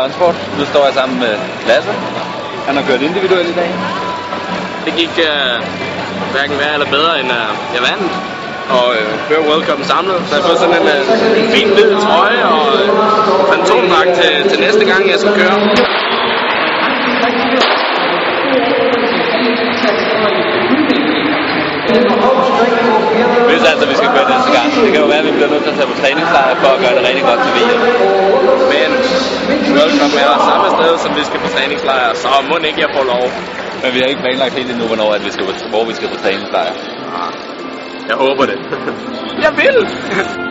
håndsport. Nu står jeg sammen med Lasse. Han har kørt individuelt i dag. Det gik uh, hverken værre eller bedre, end uh, jeg vandt. Og uh, før World Cup samlet, så jeg fået sådan en, uh, en fin hvid trøje og uh, fantomdragt til, til næste gang, jeg skal køre. Hvis altså vi skal køre næste gang. Det kan jo være, at vi bliver nødt til at tage på træningslejr for at gøre det rigtig godt til VM. Men World Cup er samme sted, som vi skal på træningslejr, så må ikke jeg få lov. Men vi har ikke planlagt helt endnu, hvornår at vi skal, hvor vi skal på træningslejr. Jeg håber det. jeg vil!